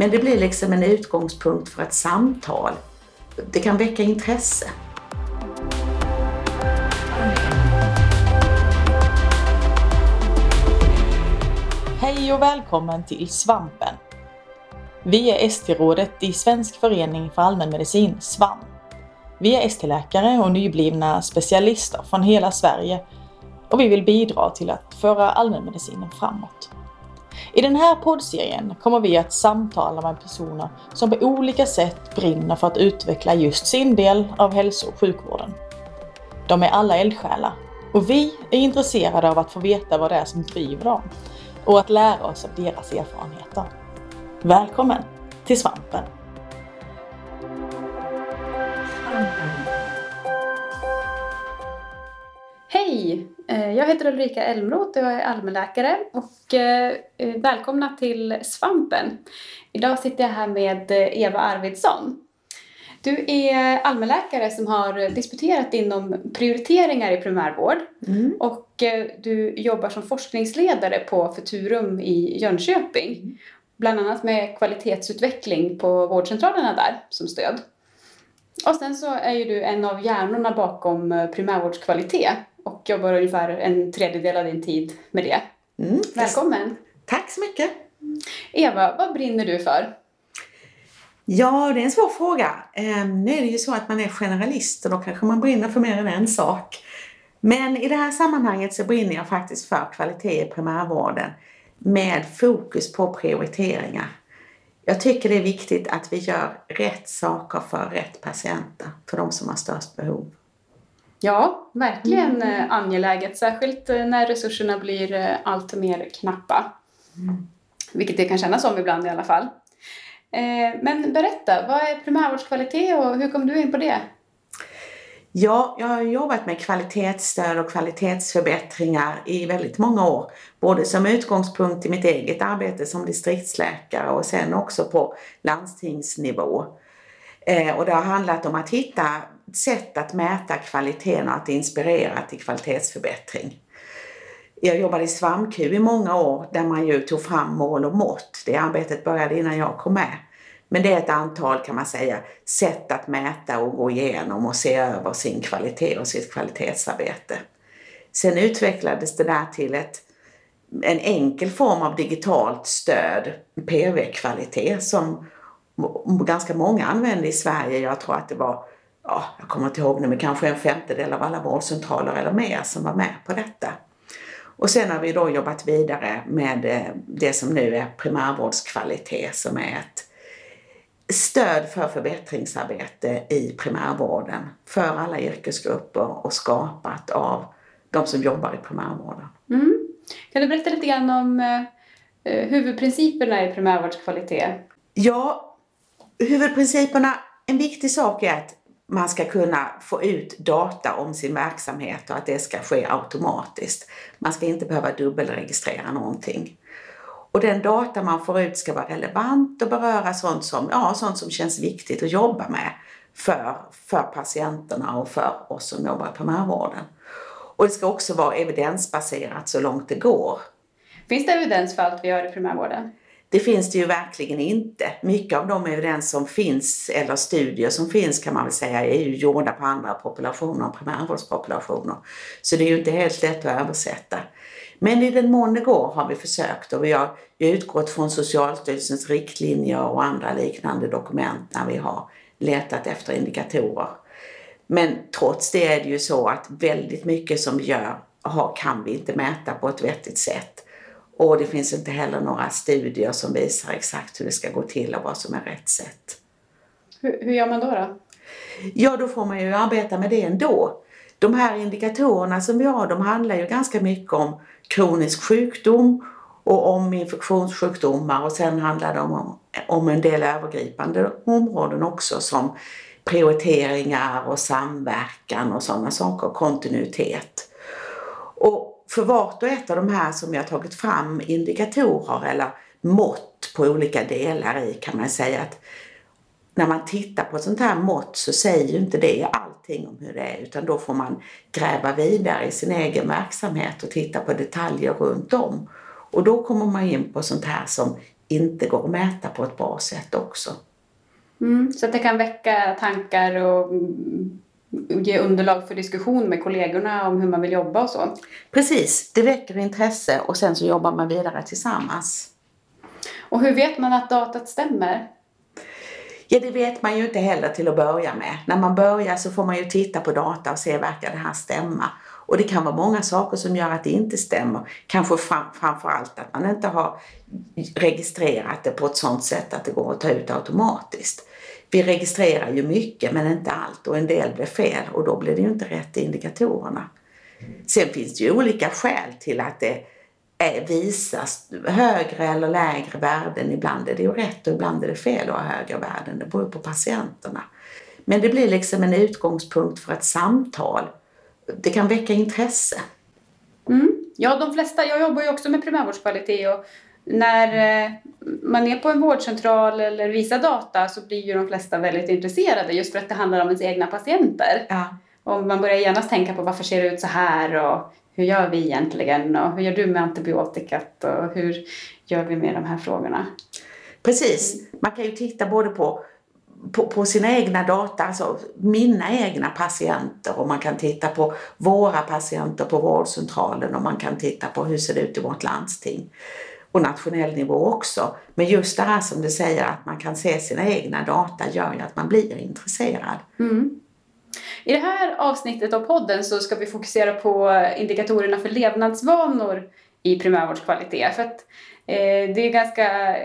Men det blir liksom en utgångspunkt för ett samtal. Det kan väcka intresse. Hej och välkommen till Svampen. Vi är ST-rådet i Svensk förening för allmänmedicin, SVAM. Vi är ST-läkare och nyblivna specialister från hela Sverige och vi vill bidra till att föra allmänmedicinen framåt. I den här poddserien kommer vi att samtala med personer som på olika sätt brinner för att utveckla just sin del av hälso och sjukvården. De är alla eldsjälar och vi är intresserade av att få veta vad det är som driver dem och att lära oss av deras erfarenheter. Välkommen till Svampen! Hej! Eh, jag heter Ulrika Elmroth och jag är allmänläkare och eh, eh, välkomna till Svampen. Idag sitter jag här med Eva Arvidsson. Du är allmänläkare som har disputerat inom prioriteringar i primärvård mm. och du jobbar som forskningsledare på Futurum i Jönköping. Mm. Bland annat med kvalitetsutveckling på vårdcentralerna där som stöd. Och sen så är ju du en av hjärnorna bakom primärvårdskvalitet och jobbar ungefär en tredjedel av din tid med det. Mm, Välkommen! Tack så mycket! Eva, vad brinner du för? Ja, det är en svår fråga. Ehm, nu är det ju så att man är generalist och då kanske man brinner för mer än en sak. Men i det här sammanhanget så brinner jag faktiskt för kvalitet i primärvården med fokus på prioriteringar. Jag tycker det är viktigt att vi gör rätt saker för rätt patienter, för de som har störst behov. Ja, verkligen mm. Eh, angeläget, särskilt eh, när resurserna blir eh, allt mer knappa. Mm. Vilket det kan kännas som ibland i alla fall. Men berätta, vad är primärvårdskvalitet och hur kom du in på det? Ja, jag har jobbat med kvalitetsstöd och kvalitetsförbättringar i väldigt många år. Både som utgångspunkt i mitt eget arbete som distriktsläkare och sen också på landstingsnivå. Och det har handlat om att hitta sätt att mäta kvaliteten och att inspirera till kvalitetsförbättring. Jag jobbade i SVAMQ i många år där man ju tog fram mål och mått. Det arbetet började innan jag kom med. Men det är ett antal kan man säga sätt att mäta och gå igenom och se över sin kvalitet och sitt kvalitetsarbete. Sen utvecklades det där till ett, en enkel form av digitalt stöd, PV-kvalitet, som ganska många använde i Sverige. Jag tror att det var ja, jag kommer inte ihåg nu, men kanske en femtedel av alla vårdcentraler eller mer som var med på detta. Och sen har vi då jobbat vidare med eh, det som nu är primärvårdskvalitet som är ett stöd för förbättringsarbete i primärvården för alla yrkesgrupper och skapat av de som jobbar i primärvården. Mm. Kan du berätta lite grann om eh, eh huvudprinciperna i primärvårdskvalitet? Ja, huvudprinciperna, en viktig sak är att man ska kunna få ut data om sin verksamhet och att det ska ske automatiskt. Man ska inte behöva dubbelregistrera någonting. Och den data man får ut ska vara relevant och beröra sånt som, ja, sånt som känns viktigt att jobba med för, för patienterna och för oss som jobbar i primärvården. Och det ska också vara evidensbaserat så långt det går. Finns det evidens för allt vi gör i primärvården? Det finns det ju verkligen inte. Mycket av de evidens som finns, eller studier som finns kan man väl säga, är ju gjorda på andra populationer, primärvårdspopulationer. Så det är ju inte helt lätt att översätta. Men i den mån det går har vi försökt och vi har utgått från Socialstyrelsens riktlinjer och andra liknande dokument när vi har letat efter indikatorer. Men trots det är det ju så att väldigt mycket som vi gör kan vi inte mäta på ett vettigt sätt. Och det finns inte heller några studier som visar exakt hur det ska gå till och vad som är rätt sätt. Hur, hur gör man då, då? Ja, då får man ju arbeta med det ändå. De här indikatorerna som vi har, de handlar ju ganska mycket om kronisk sjukdom och om infektionssjukdomar och sen handlar det om, om en del övergripande områden också som prioriteringar och samverkan och sådana saker, kontinuitet. Och för vart och ett av de här som jag tagit fram indikatorer eller mått på olika delar i kan man säga att när man tittar på ett sånt här mått så säger ju inte det allting om hur det är utan då får man gräva vidare i sin egen verksamhet och titta på detaljer runt om. Och då kommer man in på sånt här som inte går att mäta på ett bra sätt också. Mm, så att det kan väcka tankar och ge underlag för diskussion med kollegorna om hur man vill jobba och så. Precis, det väcker intresse och sen så jobbar man vidare tillsammans. Och hur vet man att datat stämmer? Ja, det vet man ju inte heller till att börja med. När man börjar så får man ju titta på data och se, verkar det här stämma? Och det kan vara många saker som gör att det inte stämmer. Kanske fram, framförallt att man inte har registrerat det på ett sådant sätt att det går att ta ut automatiskt. Vi registrerar ju mycket men inte allt och en del blir fel och då blir det ju inte rätt i indikatorerna. Sen finns det ju olika skäl till att det är, visas högre eller lägre värden. Ibland är det ju rätt och ibland är det fel att ha högre värden. Det beror på patienterna. Men det blir liksom en utgångspunkt för ett samtal. Det kan väcka intresse. Mm. Ja, de flesta, jag jobbar ju också med primärvårdskvalitet och när eh, man är på en vårdcentral eller visar data så blir ju de flesta väldigt intresserade just för att det handlar om ens egna patienter. Ja. Och man börjar genast tänka på varför ser det ut så här och hur gör vi egentligen och hur gör du med antibiotikat och hur gör vi med de här frågorna? Precis. Man kan ju titta både på, på, på sina egna data, alltså mina egna patienter och man kan titta på våra patienter på vårdcentralen och man kan titta på hur ser det ut i vårt landsting och nationell nivå också. Men just det här som du säger att man kan se sina egna data gör ju att man blir intresserad. Mm. I det här avsnittet av podden så ska vi fokusera på indikatorerna för levnadsvanor i primärvårdskvalitet. För att eh, det är ganska eh,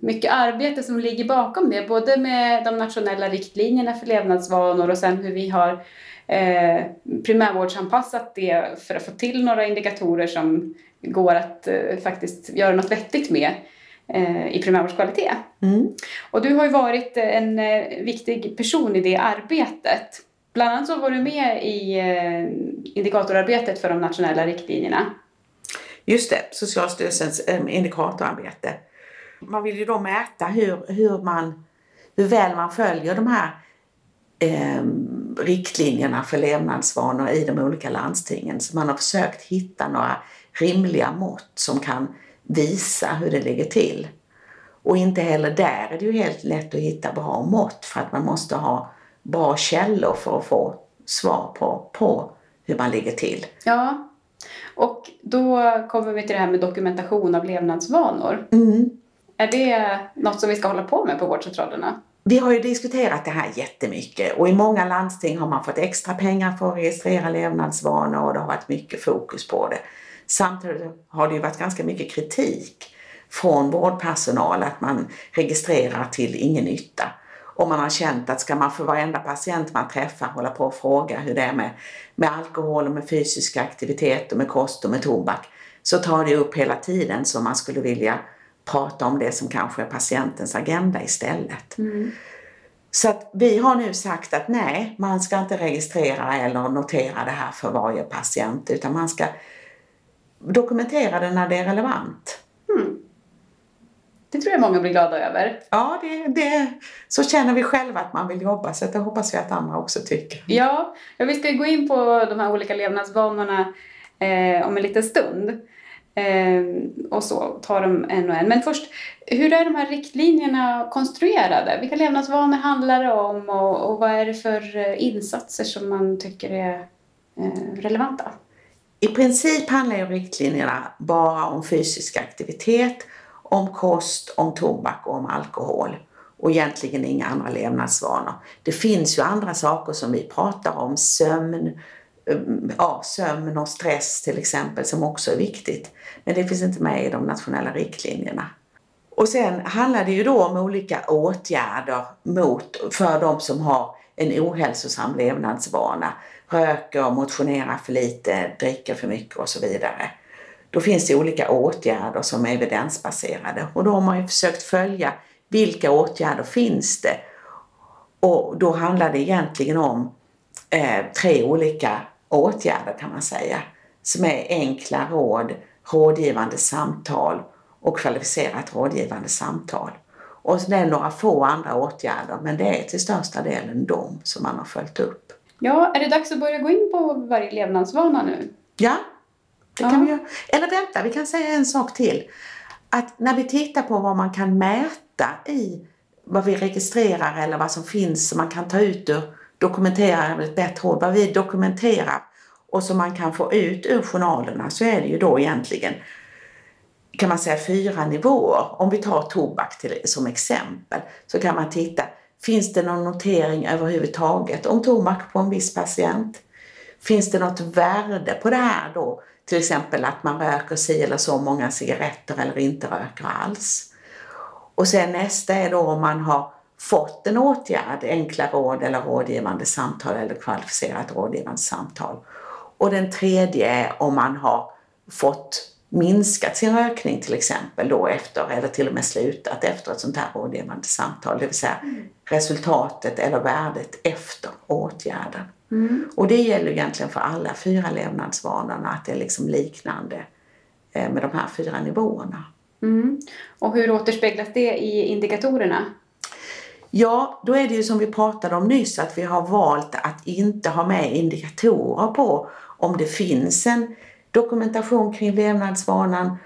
mycket arbete som ligger bakom det, både med de nationella riktlinjerna för levnadsvanor och sen hur vi har eh, primärvårdsanpassat det för att få till några indikatorer som går att eh, faktiskt göra något vettigt med eh, i primärvårdskvalitet. Mm. Och du har ju varit en eh, viktig person i det arbetet. Bland annat så var du med i eh, indikatorarbetet för de nationella riktlinjerna. Just det, Socialstyrelsens eh, indikatorarbete. Man vill ju då mäta hur, hur, man, hur väl man följer de här eh, riktlinjerna för levnadsvanor i de olika landstingen. Så man har försökt hitta några rimliga mått som kan visa hur det ligger till. Och inte heller där är det ju helt lätt att hitta bra mått för att man måste ha bra källor för att få svar på, på hur man ligger till. Ja, och då kommer vi till det här med dokumentation av levnadsvanor. Mm. Är det något som vi ska hålla på med på vårdcentralerna? Vi har ju diskuterat det här jättemycket och i många landsting har man fått extra pengar för att registrera levnadsvanor och det har varit mycket fokus på det. Samtidigt har det ju varit ganska mycket kritik från vårdpersonal att man registrerar till ingen nytta. Och man har känt att ska man för varenda patient man träffar hålla på och fråga hur det är med, med alkohol och med fysisk aktivitet och med kost och med tobak så tar det upp hela tiden så man skulle vilja prata om det som kanske är patientens agenda istället. Mm. Så att vi har nu sagt att nej, man ska inte registrera eller notera det här för varje patient utan man ska dokumentera det när det är relevant. Mm. Det tror jag många blir glada över. Ja, det, det, så känner vi själva att man vill jobba så det hoppas vi att andra också tycker. Ja, vi ska gå in på de här olika levnadsvanorna eh, om en liten stund. Eh, och så, ta dem en och en. Men först, hur är de här riktlinjerna konstruerade? Vilka levnadsvanor handlar det om och, och vad är det för eh, insatser som man tycker är eh, relevanta? I princip handlar ju riktlinjerna bara om fysisk aktivitet, om kost, om tobak och om alkohol och egentligen inga andra levnadsvanor. Det finns ju andra saker som vi pratar om, sömn, mm, ja, sömn och stress till exempel som också är viktigt. Men det finns inte med i de nationella riktlinjerna. Och sen handlar det ju då om olika åtgärder mot, för de som har en ohälsosam levnadsvana. Röker, motionerar för lite, dricker för mycket och så vidare. Då finns det olika åtgärder som är evidensbaserade och då har man ju försökt följa vilka åtgärder finns det? Och då handlar det egentligen om eh, tre olika åtgärder kan man säga som är enkla råd, rådgivande samtal och kvalificerat rådgivande samtal. Och det är några få andra åtgärder men det är till största delen de som man har följt upp. Ja, är det dags att börja gå in på varje levnadsvana nu? Ja, det Ja. kan vi göra. Eller vänta, vi kan säga en sak till. att när vi tittar på vad man kan mäta i vad vi registrerar eller vad som finns som man kan ta ut ur, dokumentera är ett bättre ord, vad vi dokumenterar och som man kan få ut ur journalerna så är det ju då egentligen kan man säga fyra nivåer. Om vi tar tobak till, som exempel så kan man titta, finns det någon notering överhuvudtaget om tobak på en viss patient? Finns det något värde på det här då? Till exempel att man röker si eller så många cigaretter eller inte röker alls. Och sen nästa är då om man har fått en åtgärd, enkla råd eller rådgivande samtal eller kvalificerat rådgivande samtal. Och den tredje är om man har fått minskat sin rökning till exempel då efter eller till och med slutat efter ett sånt här rådgivande samtal. Det vill säga mm. resultatet eller värdet efter åtgärden. Mm. Och det gäller egentligen för alla fyra levnadsvanorna att det är liksom liknande eh, med de här fyra nivåerna. Mm. Och hur återspeglas det i indikatorerna? Ja, då är det ju som vi pratade om nyss att vi har valt att inte ha med indikatorer på om det finns en dokumentation kring levnadsvanan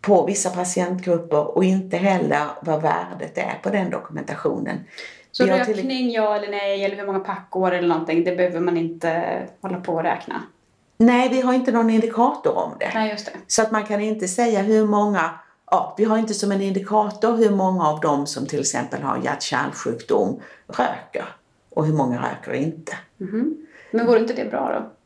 på vissa patientgrupper och inte heller vad värdet är på den dokumentationen. Så rökning, till... ja eller nej, eller hur många packår eller någonting, det behöver man inte hålla på och räkna? Nej, vi har inte någon indikator om det. Nej, just det. Så att man kan inte säga hur många, ja, vi har inte som en indikator hur många av dem som till exempel har hjärt-kärlsjukdom röker och hur många röker inte. Mm -hmm. Men vore inte det bra då?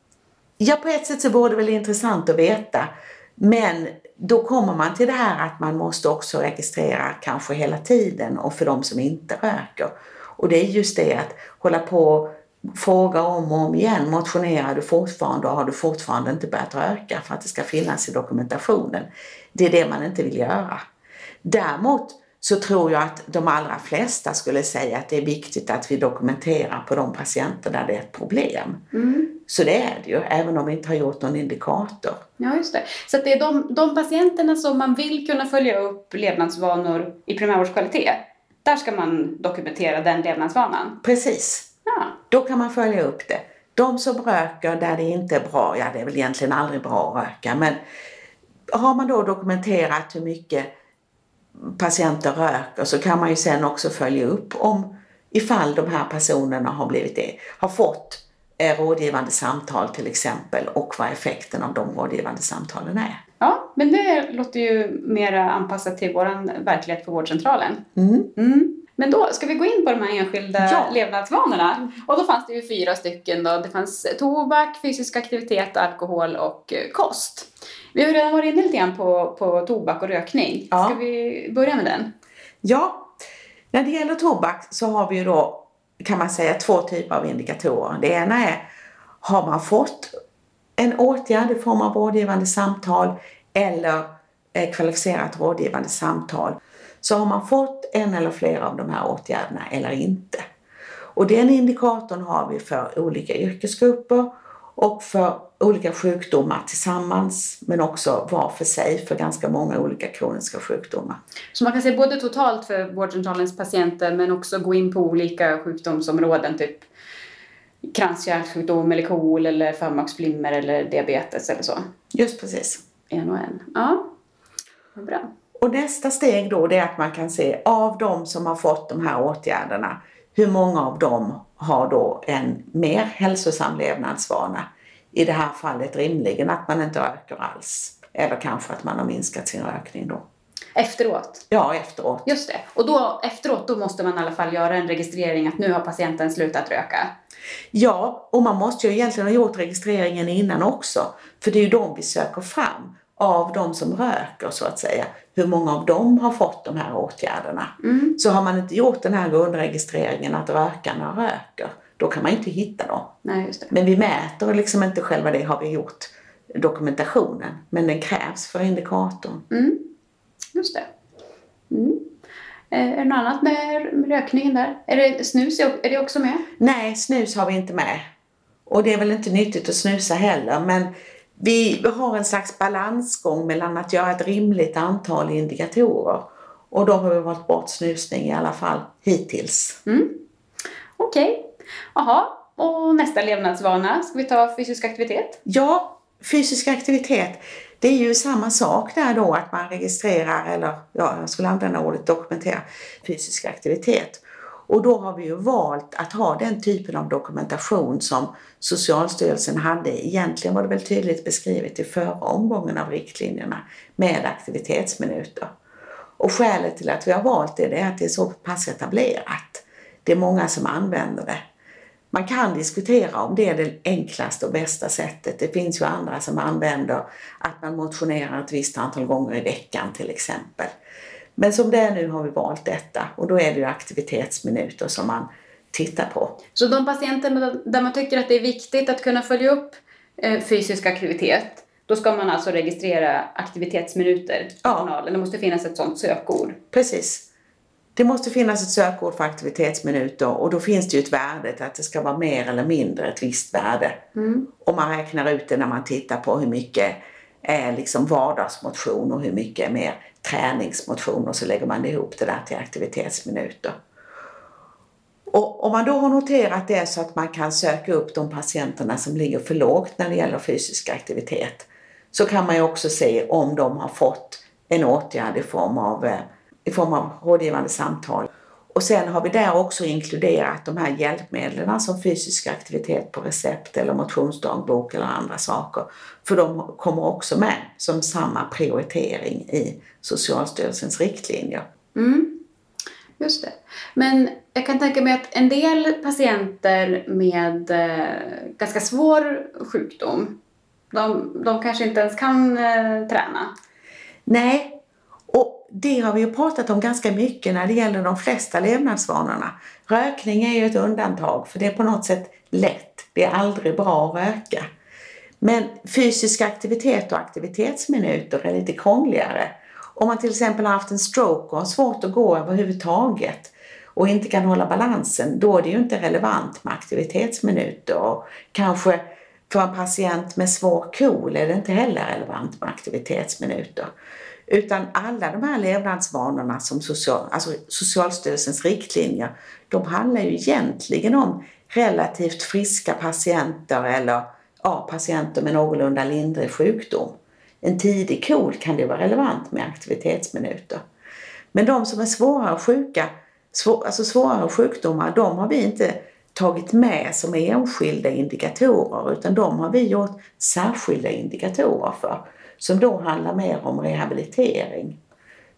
Ja, på ett sätt så vore det väl intressant att veta. Men då kommer man till det här att man måste också registrera kanske hela tiden och för de som inte röker. Och det är just det att hålla på och fråga om och om igen. Motionerar du fortfarande och har du fortfarande inte börjat röka för att det ska finnas i dokumentationen? Det är det man inte vill göra. Däremot så tror jag att de allra flesta skulle säga att det är viktigt att vi dokumenterar på de patienter där det är ett problem. Mm. Så det är det ju, även om vi inte har gjort någon indikator. Ja, just det. Så det är de, de patienterna som man vill kunna följa upp levnadsvanor i primärvårdskvalitet, där ska man dokumentera den levnadsvanan? Precis. Ja. Då kan man följa upp det. De som röker där det inte är bra, ja det är väl egentligen aldrig bra att röka, men har man då dokumenterat hur mycket patienter röker så kan man ju sen också följa upp om ifall de här personerna har blivit det, har fått rådgivande samtal till exempel och vad effekten av de rådgivande samtalen är. Ja, men det låter ju mer anpassat till vår verklighet på vårdcentralen. Mm. Mm. Men då ska vi gå in på de här enskilda ja. levnadsvanorna. Och då fanns det ju fyra stycken då. Det fanns tobak, fysisk aktivitet, alkohol och eh, kost. Vi har ju redan varit inne lite grann på, på tobak och rökning. Ja. Ska vi börja med den? Ja, när det gäller tobak så har vi ju då kan man säga två typer av indikatorer. Det ena är har man fått en åtgärd i form av rådgivande samtal eller kvalificerat rådgivande samtal så har man fått en eller flera av de här åtgärderna eller inte. Och den indikatorn har vi för olika yrkesgrupper och för olika sjukdomar tillsammans men också var för sig för ganska många olika kroniska sjukdomar. Så man kan säga både totalt för vårdcentralens patienter men också gå in på olika sjukdomsområden, typ kranskärlssjukdom eller KOL eller förmaksflimmer eller diabetes eller så? Just precis. En och en. Ja, vad bra. Och nästa steg då det är att man kan se av de som har fått de här åtgärderna, hur många av dem har då en mer hälsosam levnadsvana? I det här fallet rimligen att man inte röker alls. Eller kanske att man har minskat sin rökning då. Efteråt? Ja, efteråt. Just det. Och då efteråt då måste man i alla fall göra en registrering att nu har patienten slutat röka? Ja, och man måste ju egentligen ha gjort registreringen innan också. För det är ju de vi söker fram av de som röker så att säga, hur många av dem har fått de här åtgärderna. Mm. Så har man inte gjort den här grundregistreringen att rökarna röker, då kan man inte hitta dem. Nej. Men vi mäter liksom inte själva det, har vi gjort dokumentationen, men den krävs för indikatorn. Mm. Just det. Mm. Eh, är det något annat med rökningen där? Är det snus är det också med? Nej, snus har vi inte med. Och det är väl inte nyttigt att snusa heller, men vi har en slags balansgång mellan att göra ett rimligt antal indikatorer och då har vi valt bort snusning i alla fall hittills. Mm. Okej. Okay. Jaha, och nästa levnadsvana, ska vi ta fysisk aktivitet? Ja, fysisk aktivitet. det är ju samma sak där då att man registrerar eller ja, jag skulle använda ordet dokumentera fysisk aktivitet. Och då har vi ju valt att ha den typen av dokumentation som Socialstyrelsen hade. Egentligen var det väl tydligt beskrivet i förra omgången av riktlinjerna med aktivitetsminuter. Och skälet till att vi har valt det är att det är så pass etablerat. Det är många som använder det. Man kan diskutera om det är det enklaste och bästa sättet. Det finns ju andra som använder att man motionerar ett visst antal gånger i veckan till exempel. Men som det är nu har vi valt detta och då är det ju aktivitetsminuter som man tittar på. Så de patienter där man tycker att det är viktigt att kunna följa upp eh, fysisk aktivitet, då ska man alltså registrera aktivitetsminuter i Ja. journalen. Det måste finnas ett sådant sökord. Precis. Det måste finnas ett sökord för aktivitetsminuter och då finns det ju ett värde att det ska vara mer eller mindre ett visst värde. Och man räknar ut det när man tittar på hur mycket är liksom vardagsmotion och hur mycket är mer träningsmotion och så lägger man ihop det där till aktivitetsminuter. Och om man då har noterat det så att man kan söka upp de patienterna som ligger för lågt när det gäller fysisk aktivitet så kan man ju också se om de har fått en åtgärd i form av, eh, i form av rådgivande samtal. Och sen har vi där också inkluderat de här hjälpmedlen som fysisk aktivitet på recept eller motionsdagbok eller andra saker. För de kommer också med som samma prioritering i Socialstyrelsens riktlinjer. Mm. Just det. Men jag kan tänka mig att en del patienter med eh, ganska svår sjukdom, de, de kanske inte ens kan eh, träna. Nej, och det har vi ju pratat om ganska mycket när det gäller de flesta levnadsvanorna. Rökning är ju ett undantag för det är på något sätt lätt. Det är aldrig bra att röka. Men fysisk aktivitet och aktivitetsminuter är lite krångligare. Om man till exempel har haft en stroke och har svårt att gå överhuvudtaget och inte kan hålla balansen, då är det ju inte relevant med aktivitetsminuter. Och kanske för en patient med svår KOL är det inte heller relevant med aktivitetsminuter. Utan alla de här levnadsvanorna som social, alltså Socialstyrelsens riktlinjer, de handlar ju egentligen om relativt friska patienter eller ja, patienter med någorlunda lindrig sjukdom. En tidig KOL kan det vara relevant med aktivitetsminuter. Men de som är svårare sjuka, svår, alltså svårare sjukdomar, de har vi inte tagit med som enskilda indikatorer utan de har vi gjort särskilda indikatorer för som då handlar mer om rehabilitering.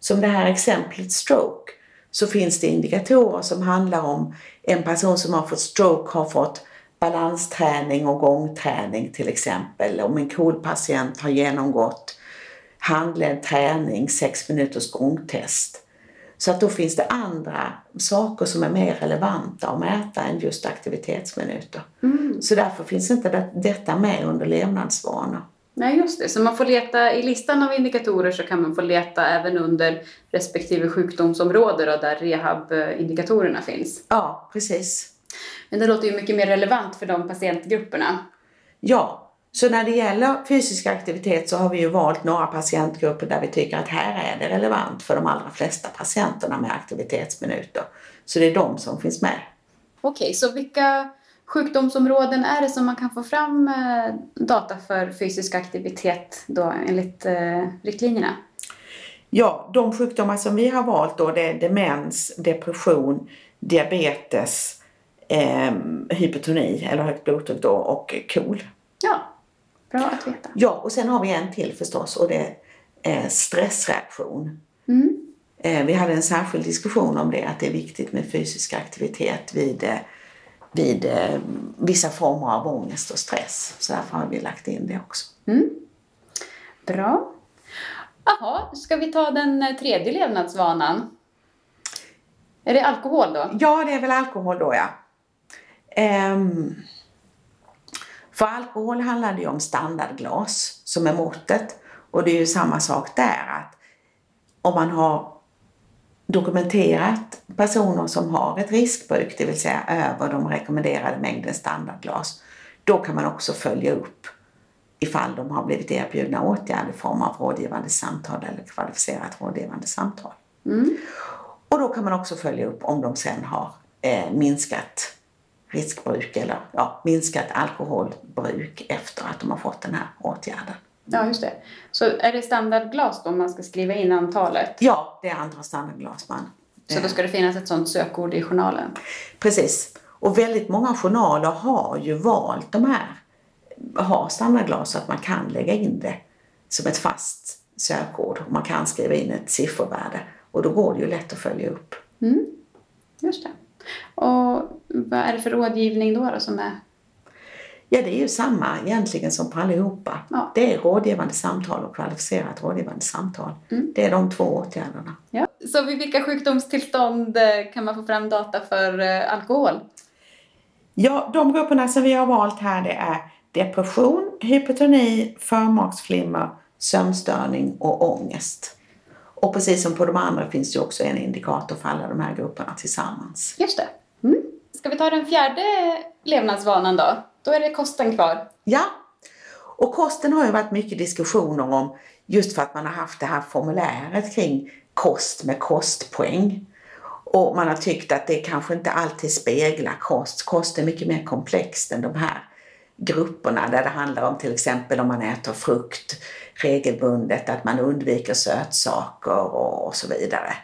Som det här exemplet stroke så finns det indikatorer som handlar om en person som har fått stroke har fått balansträning och gångträning till exempel. Om en KOL-patient har genomgått handledd träning, sex minuters gångtest. Så att då finns det andra saker som är mer relevanta att mäta än just aktivitetsminuter. Så därför finns inte det, detta med under levnadsvanor. Nej, just det. Så man får leta i listan av indikatorer så kan man få leta även under respektive sjukdomsområde då, där rehab-indikatorerna finns. Ja, precis. Men det låter ju mycket mer relevant för de patientgrupperna. Ja, så när det gäller fysisk aktivitet så har vi ju valt några patientgrupper där vi tycker att här är det relevant för de allra flesta patienterna med aktivitetsminuter. Så det är de som finns med. Okej, så vilka sjukdomsområden är det som man kan få fram eh, data för fysisk aktivitet då enligt eh, riktlinjerna? Ja, de sjukdomar som vi har valt då det är demens, depression, diabetes, eh, hypertoni eller högt blodtryck då och KOL. Ja, bra att veta. Ja, och sen har vi en till förstås och det är eh, stressreaktion. Mm. Eh, vi hade en särskild diskussion om det, att det är viktigt med fysisk aktivitet vid, eh, vid eh, vissa former av ångest och stress. Så därför har vi lagt in det också. Mm. Bra. Jaha, ska vi ta den eh, tredje levnadsvanan? Är det alkohol då? Ja, det är väl alkohol då ja. Ehm, för alkohol handlar det ju om standardglas som är måttet. Och det är ju samma sak där att om man har dokumenterat personer som har ett riskbruk, det vill säga över de rekommenderade mängden standardglas, då kan man också följa upp ifall de har blivit erbjudna åtgärder i form av rådgivande samtal eller kvalificerat rådgivande samtal. Mm. Och då kan man också följa upp om de sen har eh, minskat riskbruk eller ja, minskat alkoholbruk efter att de har fått den här åtgärden. Ja, just det. Så är det standardglas då man ska skriva in antalet? Ja, det är andra standardglas man. Så då ska det finnas ett sånt sökord i journalen? Precis. Och väldigt många journaler har ju valt de här, har standardglas så att man kan lägga in det som ett fast sökord. Och man kan skriva in ett siffervärde och då går det ju lätt att följa upp. Mm. Just det. Och vad är det för rådgivning då, då som är Ja, det är ju samma egentligen som på allihopa. Ja. Det är rådgivande samtal och kvalificerat rådgivande samtal. Mm. Det är de två åtgärderna. Ja. Så vid vilka sjukdomstillstånd eh, kan man få fram data för eh, alkohol? Ja, de grupperna som vi har valt här det är depression, hypotoni, förmaksflimmer, sömnstörning och ångest. Och precis som på de andra finns det också en indikator för alla de här grupperna tillsammans. Just det. Mm. Ska vi ta den fjärde levnadsvanan då? Då är det kosten kvar. Ja, och kosten har ju varit mycket diskussioner om just för att man har haft det här formuläret kring kost med kostpoäng. Och man har tyckt att det kanske inte alltid speglar kost. Kost är mycket mer komplext än de här grupperna där det handlar om till exempel om man äter frukt regelbundet, att man undviker sötsaker och, och så vidare.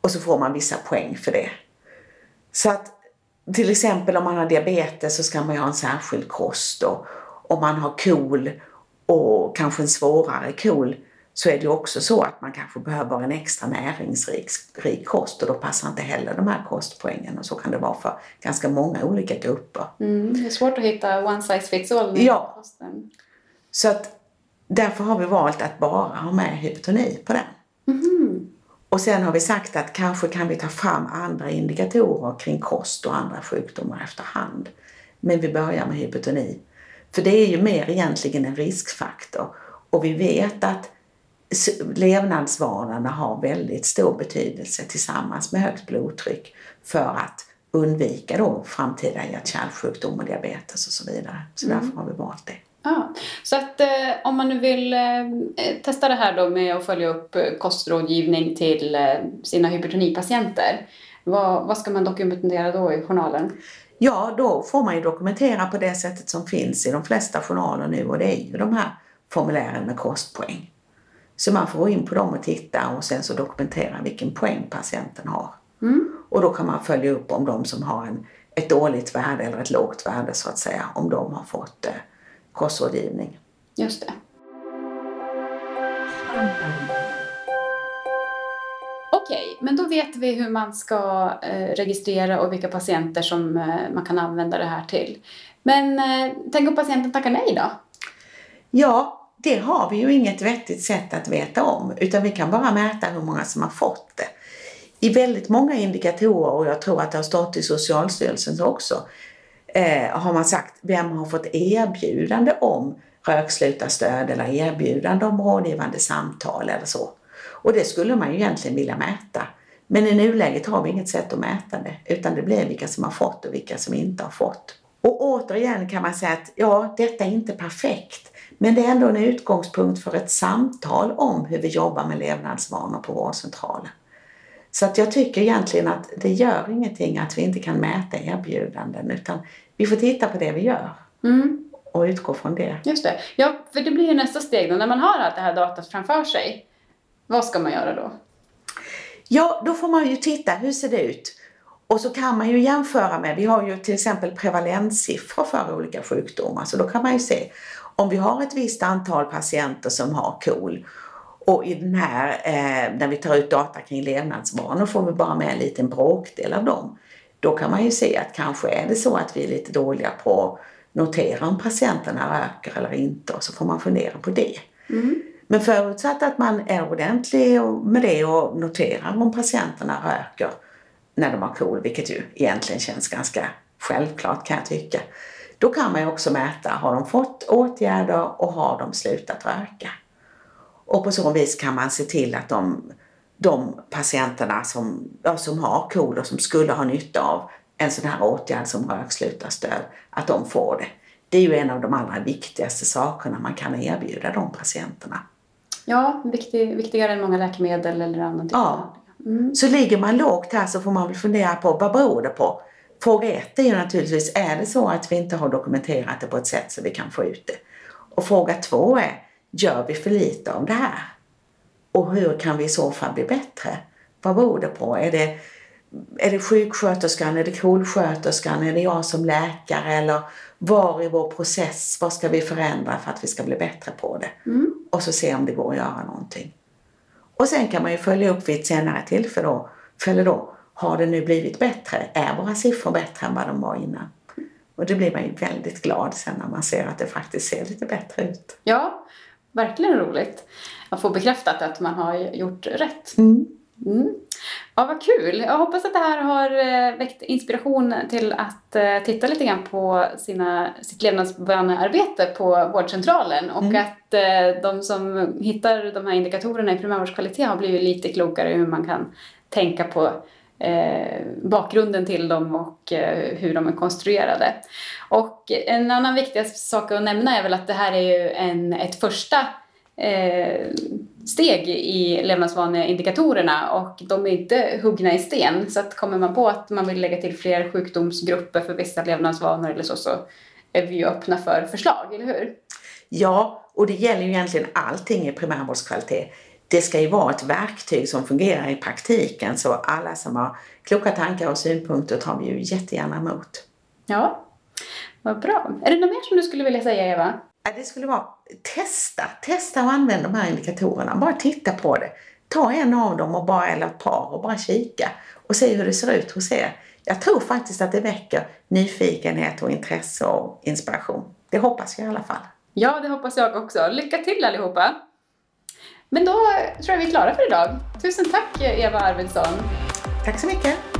Och så får man vissa poäng för det. Så att till exempel om man har diabetes så ska man ju ha en särskild kost och om man har KOL och kanske en svårare KOL så är det också så att man kanske behöver en extra näringsrik rik kost och då passar inte heller de här kostpoängen och så kan det vara för ganska många olika grupper. Mm. Det är svårt att hitta one size fits all Ja. kosten. Så att därför har vi valt att bara ha med hypotoni på den. Mhm. Och sen har vi sagt att kanske kan vi ta fram andra indikatorer kring kost och andra sjukdomar efterhand. Men vi börjar med hypotoni. För det är ju mer egentligen en riskfaktor. Och vi vet att levnadsvanorna har väldigt stor betydelse tillsammans med högt blodtryck för att undvika då framtida hjärt-kärlsjukdom och diabetes och så vidare. Så därför har vi valt det. Ja. Så att eh, om man nu vill eh, testa det här då med att följa upp eh, kostrådgivning till eh, sina hypertonipatienter. Vad, vad ska man dokumentera då i journalen? Ja, då får man ju dokumentera på det sättet som finns i de flesta journaler nu och det är ju de här formulären med kostpoäng. Så man får gå in på dem och titta och sen så dokumentera vilken poäng patienten har. Mm. Och då kan man följa upp om de som har en, ett dåligt värde eller ett lågt värde så att säga, om de har fått eh, kostrådgivning. Just det. Okej, men då vet vi hur man ska eh, registrera och vilka patienter som eh, man kan använda det här till. Men eh, tänk om patienten tackar nej då? Ja, det har vi ju inget vettigt sätt att veta om utan vi kan bara mäta hur många som har fått det. I väldigt många indikatorer, och jag tror att det har stått i Socialstyrelsens också, eh, har man sagt vem har fått erbjudande om rökslutarstöd eller erbjudande om rådgivande samtal eller så. Och det skulle man ju egentligen vilja mäta. Men i nuläget har vi inget sätt att mäta det utan det blir vilka som har fått och vilka som inte har fått. Och återigen kan man säga att ja, detta är inte perfekt men det är ändå en utgångspunkt för ett samtal om hur vi jobbar med levnadsvanor på vårdcentralen. Så att jag tycker egentligen att det gör ingenting att vi inte kan mäta erbjudanden utan vi får titta på det vi gör Mm, och utgå från det. just det. Ja, för det blir ju nästa steg då. När man har allt det här datat framför sig, vad ska man göra då? Ja, då får man ju titta, hur ser det ut? Och så kan man ju jämföra med, vi har ju till exempel prevalenssiffror för olika sjukdomar, så då kan man ju se om vi har ett visst antal patienter som har KOL och i den här, eh, när vi tar ut data kring levnadsvanor får vi bara med en liten bråkdel av dem. Då kan man ju se att kanske är det så att vi är lite dåliga på att notera om patienterna röker eller inte och så får man fundera på det. Mm. Men förutsatt att man är ordentlig med det och noterar om patienterna röker när de har KOL, vilket ju egentligen känns ganska självklart kan jag tycka. Då kan man ju också mäta, har de fått åtgärder och har de slutat röka? Och på så vis kan man se till att de, de patienterna som, ja, som har KOL och som skulle ha nytta av en sån här åtgärd som rökslutarstöd, att de får det. Det är ju en av de allra viktigaste sakerna man kan erbjuda de patienterna. Ja, viktig, viktigare än många läkemedel eller annan typ Ja. Mm. Så ligger man lågt här så får man väl fundera på vad beror det på? Fråga ett är ju naturligtvis, är det så att vi inte har dokumenterat det på ett sätt så vi kan få ut det? Och fråga två är, Gör vi för lite av det här? Och hur kan vi i så fall bli bättre? Vad beror det på? Är det, är det sjuksköterskan, är det kolsköterskan, är det jag som läkare eller var i vår process, vad ska vi förändra för att vi ska bli bättre på det? Mm. Och så se om det går att göra någonting. Och sen kan man ju följa upp vid ett senare tillfälle då, fälle då har det nu blivit bättre? Är våra siffror bättre än vad de var innan? Och det blir man ju väldigt glad sen när man ser att det faktiskt ser lite bättre ut. Ja, verkligen roligt att få bekräftat att man har gjort rätt. Mm. Mm. Ja, vad kul! Jag hoppas att det här har eh, väckt inspiration till att eh, titta lite grann på sina, sitt levnadsvanearbete på vårdcentralen och Mm. att eh, de som hittar de här indikatorerna i primärvårdskvalitet har blivit lite klokare hur man kan tänka på Eh, bakgrunden till dem och eh, hur de är konstruerade. Och en annan viktig sak att nämna är väl att det här är ju en, ett första eh, steg i levnadsvaneindikatorerna och de är inte huggna i sten. Så att kommer man på att man vill lägga till fler sjukdomsgrupper för vissa levnadsvanor eller så, så är vi ju öppna för förslag, eller hur? Ja, och det gäller ju egentligen allting i primärvårdskvalitet. Det ska ju vara ett verktyg som fungerar i praktiken så alla som har kloka tankar och synpunkter tar vi ju jättegärna emot. Ja, vad bra. Är det något mer som du skulle vilja säga, Eva? Ja, Det skulle vara testa, testa och använd de här indikatorerna. Bara titta på det. Ta en av dem och bara, eller ett par och bara kika och se hur det ser ut hos er. Jag tror faktiskt att det väcker nyfikenhet och intresse och inspiration. Det hoppas jag i alla fall. Ja, det hoppas jag också. Lycka till allihopa! Men då tror jag vi är klara för idag. Tusen tack Eva Arvidsson. Tack så mycket!